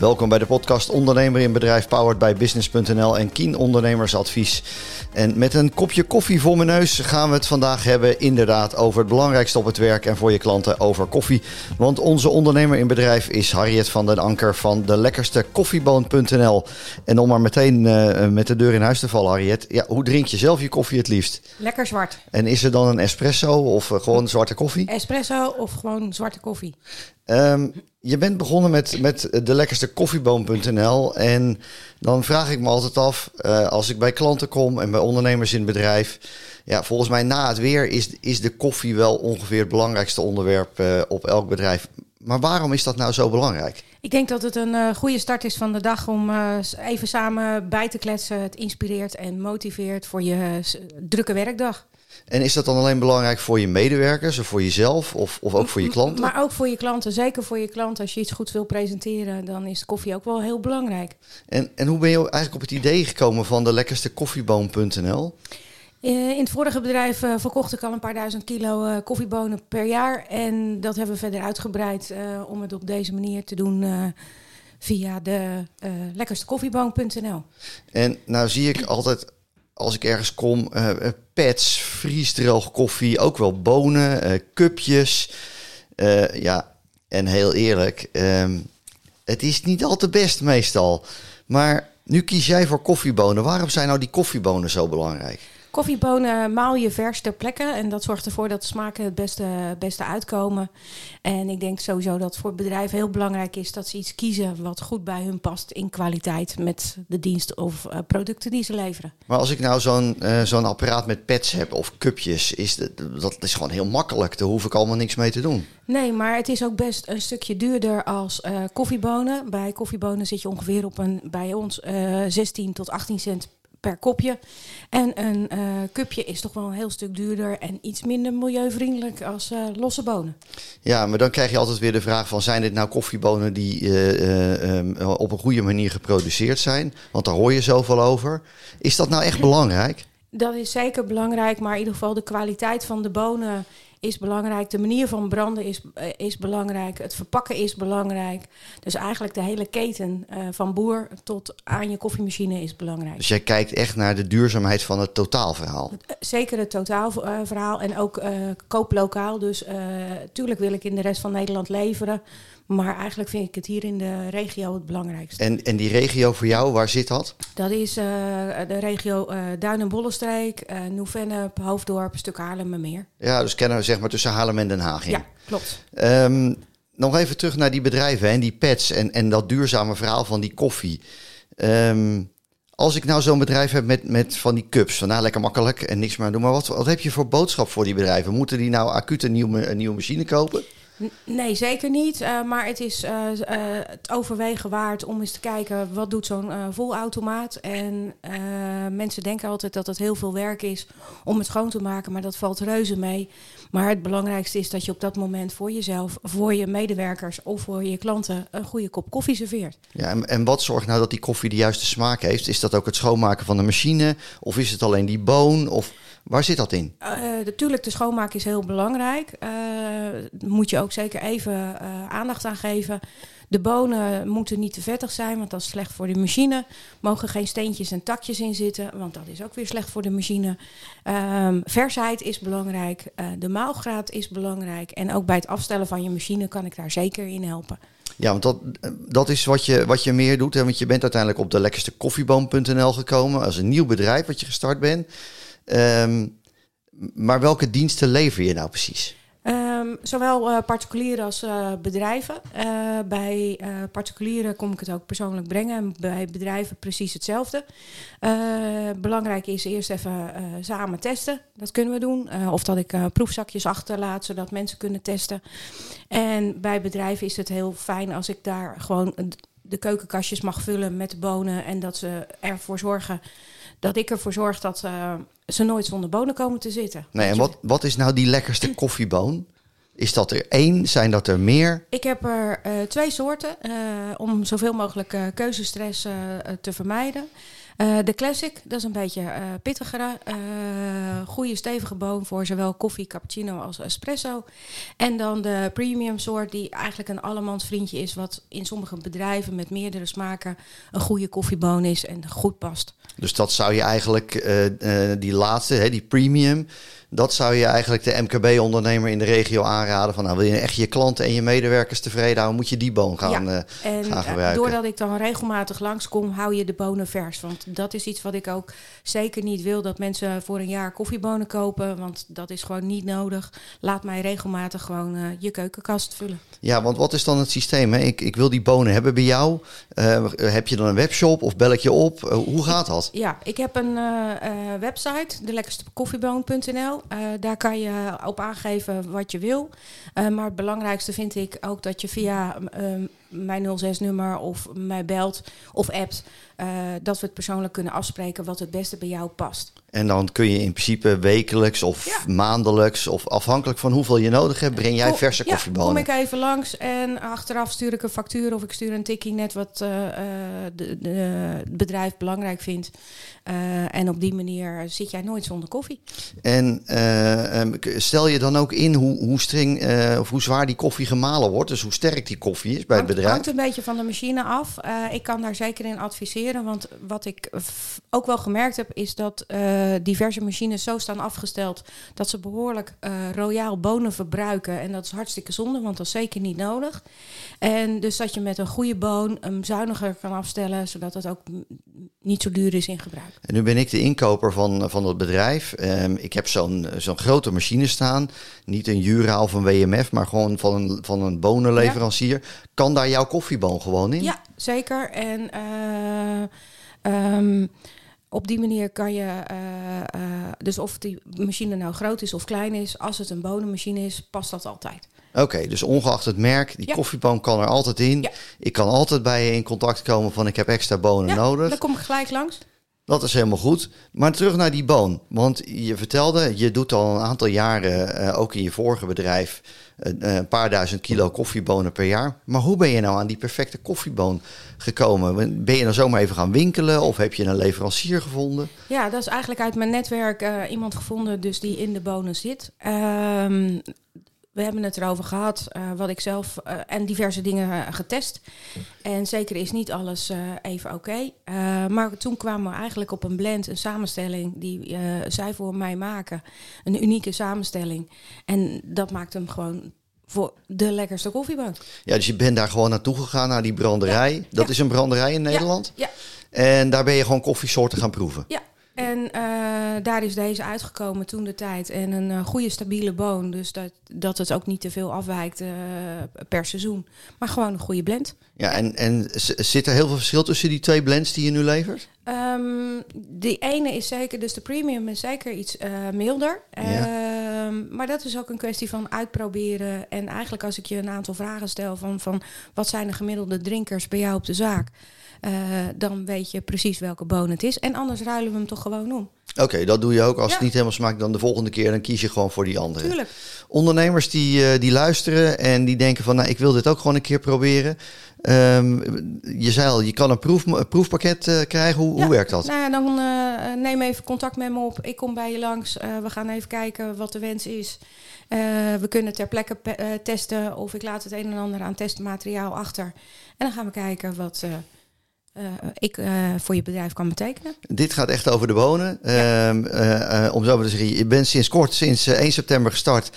Welkom bij de podcast Ondernemer in Bedrijf, powered by Business.nl en Kien Ondernemersadvies. En met een kopje koffie voor mijn neus gaan we het vandaag hebben inderdaad over het belangrijkste op het werk en voor je klanten over koffie. Want onze ondernemer in bedrijf is Harriet van den Anker van de lekkerste koffieboon.nl. En om maar meteen uh, met de deur in huis te vallen, Harriet. Ja, hoe drink je zelf je koffie het liefst? Lekker zwart. En is er dan een espresso of uh, gewoon zwarte koffie? Espresso of gewoon zwarte koffie. Um, je bent begonnen met, met de lekkerste koffieboom.nl. En dan vraag ik me altijd af, uh, als ik bij klanten kom en bij ondernemers in het bedrijf. Ja, volgens mij na het weer is, is de koffie wel ongeveer het belangrijkste onderwerp uh, op elk bedrijf. Maar waarom is dat nou zo belangrijk? Ik denk dat het een uh, goede start is van de dag om uh, even samen bij te kletsen. Het inspireert en motiveert voor je drukke werkdag. En is dat dan alleen belangrijk voor je medewerkers of voor jezelf of, of ook voor je klanten? Maar ook voor je klanten, zeker voor je klanten. Als je iets goed wil presenteren, dan is koffie ook wel heel belangrijk. En, en hoe ben je eigenlijk op het idee gekomen van de lekkerste koffieboom.nl? In het vorige bedrijf uh, verkocht ik al een paar duizend kilo uh, koffiebonen per jaar. En dat hebben we verder uitgebreid om het op deze manier te doen via de lekkerstekoffieboon.nl. En nou zie ik altijd als ik ergens kom, pets, vriesdroog koffie, ook wel bonen, cupjes. Ja, en heel eerlijk, um, het is niet al te best meestal. Maar nu kies jij voor koffiebonen. Waarom zijn nou die koffiebonen zo belangrijk? Koffiebonen maal je vers ter plekke en dat zorgt ervoor dat de smaken het beste, beste uitkomen. En ik denk sowieso dat voor bedrijven heel belangrijk is dat ze iets kiezen wat goed bij hun past in kwaliteit met de dienst of uh, producten die ze leveren. Maar als ik nou zo'n uh, zo'n apparaat met pads heb of cupjes, is dat, dat is gewoon heel makkelijk. Daar hoef ik allemaal niks mee te doen. Nee, maar het is ook best een stukje duurder als uh, koffiebonen. Bij koffiebonen zit je ongeveer op een bij ons 16 tot 18 cent per kopje. En een uh, cupje is toch wel een heel stuk duurder en iets minder milieuvriendelijk als uh, losse bonen. Ja, maar dan krijg je altijd weer de vraag van... zijn dit nou koffiebonen die uh, um, op een goede manier geproduceerd zijn? Want daar hoor je zoveel over. Is dat nou echt belangrijk? Dat is zeker belangrijk, maar in ieder geval de kwaliteit van de bonen is belangrijk. De manier van branden is, is belangrijk. Het verpakken is belangrijk. Dus eigenlijk de hele keten uh, van boer tot aan je koffiemachine is belangrijk. Dus jij kijkt echt naar de duurzaamheid van het totaalverhaal? Zeker het totaalverhaal en ook uh, koop lokaal. Dus tuurlijk wil ik in de rest van Nederland leveren. Maar eigenlijk vind ik het hier in de regio het belangrijkste. En, en die regio voor jou, waar zit dat? Dat is uh, de regio uh, Duin- en Bollenstreek, uh, Nieuw-Vennep, Hoofddorp, stuk Haarlemmermeer. Ja, dus kennen we zeg maar tussen Haarlem en Den Haag in. Ja, klopt. Um, nog even terug naar die bedrijven en die pets en, en dat duurzame verhaal van die koffie. Um, als ik nou zo'n bedrijf heb met, met van die cups, van nou lekker makkelijk en niks meer doen. Maar wat, wat heb je voor boodschap voor die bedrijven? Moeten die nou acuut een nieuwe, een nieuwe machine kopen? Nee, zeker niet. Uh, maar het is uh, uh, het overwegen waard om eens te kijken wat doet zo'n volautomaat. En mensen denken altijd dat het heel veel werk is om het schoon te maken, maar dat valt reuze mee. Maar het belangrijkste is dat je op dat moment voor jezelf, voor je medewerkers of voor je klanten een goede kop koffie serveert. Ja, en, en wat zorgt nou dat die koffie de juiste smaak heeft? Is dat ook het schoonmaken van de machine? Of is het alleen die boon? Of waar zit dat in? natuurlijk, de schoonmaak is heel belangrijk. moet je ook zeker even uh, aandacht aan geven. De bonen moeten niet te vettig zijn, want dat is slecht voor de machine. Mogen geen steentjes en takjes in zitten, want dat is ook weer slecht voor de machine. Um, versheid is belangrijk, uh, de maalgraad is belangrijk. En ook bij het afstellen van je machine kan ik daar zeker in helpen. Ja, want dat, dat is wat je, wat je meer doet. Hè? Want je bent uiteindelijk op de lekkerste koffieboom.nl gekomen als een nieuw bedrijf wat je gestart bent. Um, maar welke diensten lever je nou precies? Um, zowel uh, particulieren als uh, bedrijven. Uh, bij particulieren kom ik het ook persoonlijk brengen en bij bedrijven precies hetzelfde. belangrijk is eerst even samen testen. Dat kunnen we doen. of dat ik proefzakjes achterlaat zodat mensen kunnen testen. En bij bedrijven is het heel fijn als ik daar gewoon de keukenkastjes mag vullen met bonen en dat ze ervoor zorgen dat ik ervoor zorg dat uh, ze nooit zonder bonen komen te zitten. Nee, en wat, wat is nou die lekkerste koffieboon? Is dat er één? Zijn dat er meer? Ik heb er uh, twee soorten uh, om zoveel mogelijk keuzestress te vermijden. Uh, de Classic, dat is een beetje uh, pittigere. Uh, goede stevige boon voor zowel koffie, cappuccino als espresso. En dan de premium soort, die eigenlijk een allemans vriendje is... wat in sommige bedrijven met meerdere smaken een goede koffieboon is en goed past. Dus dat zou je eigenlijk, die laatste, hè, die premium... Dat zou je eigenlijk de MKB-ondernemer in de regio aanraden. Van nou, wil je echt je klanten en je medewerkers tevreden houden, moet je die boon gaan, ja. en, gaan gebruiken. Doordat ik dan regelmatig langskom, hou je de bonen vers. Want dat is iets wat ik ook zeker niet wil. Dat mensen voor een jaar koffiebonen kopen. Want dat is gewoon niet nodig. Laat mij regelmatig gewoon uh, je keukenkast vullen. Ja, want wat is dan het systeem? Hè? Ik, ik wil die bonen hebben bij jou. Uh, heb je dan een webshop of bel ik je op? Uh, hoe gaat dat? Ja, ik heb een website, de lekkerste koffieboon.nl. daar kan je op aangeven wat je wil. maar het belangrijkste vind ik ook dat je via mijn 06-nummer of mij belt of appt. Uh, dat we het persoonlijk kunnen afspreken wat het beste bij jou past. En dan kun je in principe wekelijks of maandelijks of afhankelijk van hoeveel je nodig hebt, breng jij verse ja, koffiebonen. kom ik even langs en achteraf stuur ik een factuur of ik stuur een tikkie net wat de, de, het bedrijf belangrijk vindt. En op die manier zit jij nooit zonder koffie. En um, stel je dan ook in hoe, hoe streng of hoe zwaar die koffie gemalen wordt, dus hoe sterk die koffie is bij het bedrijf? Het hangt een beetje van de machine af. ik kan daar zeker in adviseren, want wat ik ook wel gemerkt heb is dat uh, diverse machines zo staan afgesteld dat ze behoorlijk uh, royaal bonen verbruiken. En dat is hartstikke zonde, want dat is zeker niet nodig. En dus dat je met een goede boon hem zuiniger kan afstellen, zodat het ook niet zo duur is in gebruik. En nu ben ik de inkoper van, van het bedrijf. Um, ik heb zo'n zo'n grote machine staan. Niet een Jura of een WMF, maar gewoon van een, van een bonenleverancier. Ja. Kan daar jouw koffieboon gewoon in? Ja, zeker. En uh, um, op die manier kan je, uh, uh, dus of die machine nou groot is of klein is, als het een bonenmachine is, past dat altijd. Oké, okay, dus ongeacht het merk, die ja. koffieboon kan er altijd in. Ja. Ik kan altijd bij je in contact komen van ik heb extra bonen ja, nodig. Dan kom ik gelijk langs. Dat is helemaal goed. Maar terug naar die boon. Want je vertelde, je doet al een aantal jaren, uh, ook in je vorige bedrijf, uh, een paar duizend kilo koffiebonen per jaar. Maar hoe ben je nou aan die perfecte koffieboon gekomen? Ben je dan zomaar even gaan winkelen of heb je een leverancier gevonden? Ja, dat is eigenlijk uit mijn netwerk uh, iemand gevonden dus die in de bonen zit. We hebben het erover gehad, uh, wat ik zelf uh, en diverse dingen uh, getest. En zeker is niet alles even oké. Okay. maar toen kwamen we eigenlijk op een blend, een samenstelling die zij voor mij maken. Een unieke samenstelling. En dat maakt hem gewoon voor de lekkerste koffieboon. Ja, dus je bent daar gewoon naartoe gegaan, naar die branderij. Dat ja. is een branderij in Nederland? Ja. En daar ben je gewoon koffiesoorten gaan proeven? Ja, en uh, daar is deze uitgekomen toen de tijd. En een uh, goede stabiele boon. Dus dat, dat het ook niet te veel afwijkt uh, per seizoen. Maar gewoon een goede blend. Ja, en, en zit er heel veel verschil tussen die twee blends die je nu levert? Um, die ene is zeker, dus de premium is zeker iets milder. Ja. Um, maar dat is ook een kwestie van uitproberen. En eigenlijk als ik je een aantal vragen stel van, van wat zijn de gemiddelde drinkers bij jou op de zaak? Uh, dan weet je precies welke boon het is. En anders ruilen we hem toch gewoon om. Oké, okay, dat doe je ook. Als ja. het niet helemaal smaakt, dan de volgende keer dan kies je gewoon voor die andere. Tuurlijk. Ondernemers die, uh, die luisteren en die denken van, nou, ik wil dit ook gewoon een keer proberen. Um, je zei al, je kan een, proef, een proefpakket uh, krijgen. Hoe, ja. hoe werkt dat? Nou ja, dan uh, neem even contact met me op. Ik kom bij je langs. we gaan even kijken wat de wens is. we kunnen ter plekke testen of ik laat het een en ander aan testmateriaal achter. En dan gaan we kijken wat ik uh, voor je bedrijf kan betekenen. Dit gaat echt over de wonen. Ja. Uh, om zo maar te zeggen, je bent sinds kort, sinds 1 september gestart,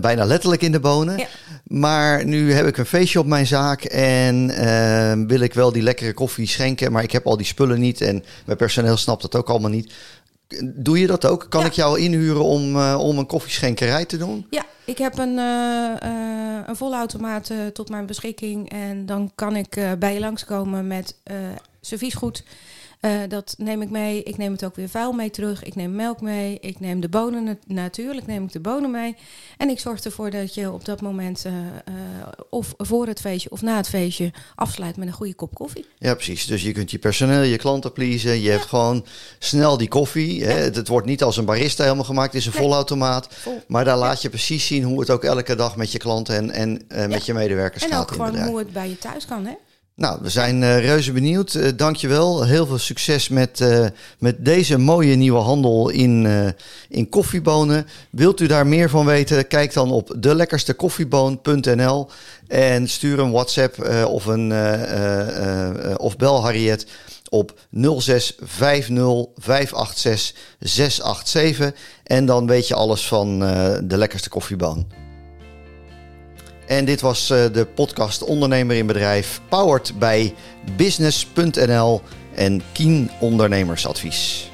bijna letterlijk in de bonen. Ja. Maar nu heb ik een feestje op mijn zaak en ehm, wil ik wel die lekkere koffie schenken, maar ik heb al die spullen niet en mijn personeel snapt dat ook allemaal niet. Doe je dat ook? Kan ja. ik jou inhuren om, om een koffieschenkerij te doen? Ja, ik heb een, uh, uh, een volautomaat uh, tot mijn beschikking. En dan kan ik bij je langskomen met serviesgoed. Uh, dat neem ik mee. Ik neem het ook weer vuil mee terug. Ik neem melk mee. Ik neem de bonen natuurlijk. Neem ik de bonen mee. En ik zorg ervoor dat je op dat moment, uh, uh, of voor het feestje of na het feestje, afsluit met een goede kop koffie. Ja, precies. Dus je kunt je personeel, je klanten pleasen. Je ja. hebt gewoon snel die koffie. Ja. Hè? Het, het, wordt niet als een barista helemaal gemaakt. Het is een nee. volautomaat. Vol. Maar daar laat je precies zien hoe het ook elke dag met je klanten en, en met je medewerkers en gaat. En ook gewoon hoe het bij je thuis kan, hè? Nou, we zijn uh, reuze benieuwd. Uh, dankjewel. Heel veel succes met, uh, met deze mooie nieuwe handel in, in koffiebonen. Wilt u daar meer van weten? Kijk dan op delekkerstekoffieboon.nl en stuur een WhatsApp of, een, of bel Harriet op 06 50 586 687. En dan weet je alles van de lekkerste koffieboon. En dit was uh, de podcast Ondernemer in Bedrijf, powered bij business.nl en Kien Ondernemersadvies.